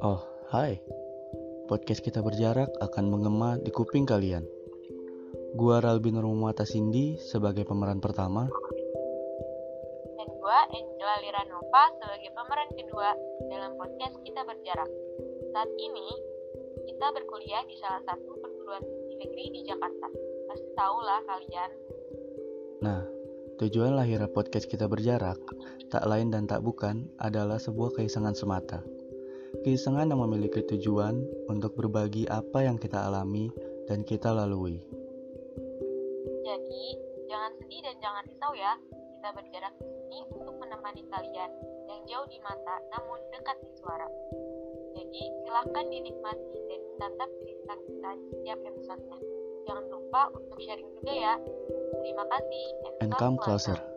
Oh, hai. Podcast kita berjarak akan mengema di kuping kalian. Gua Ralbin Rumata Cindy sebagai pemeran pertama. Dan gua Angela Liranova sebagai pemeran kedua dalam podcast kita berjarak. Saat ini, kita berkuliah di salah satu perguruan tinggi negeri di Jakarta. Pasti tahu lah kalian. Nah, tujuan lahirnya podcast kita berjarak tak lain dan tak bukan adalah sebuah keisengan semata. Keisengan yang memiliki tujuan untuk berbagi apa yang kita alami dan kita lalui. Jadi, jangan sedih dan jangan risau ya. Kita berjarak di sini untuk menemani kalian yang jauh di mata namun dekat di suara. Jadi, silahkan dinikmati dan ditatap cerita kita di setiap episodenya. Jangan lupa untuk sharing juga ya. Terima kasih. And come closer.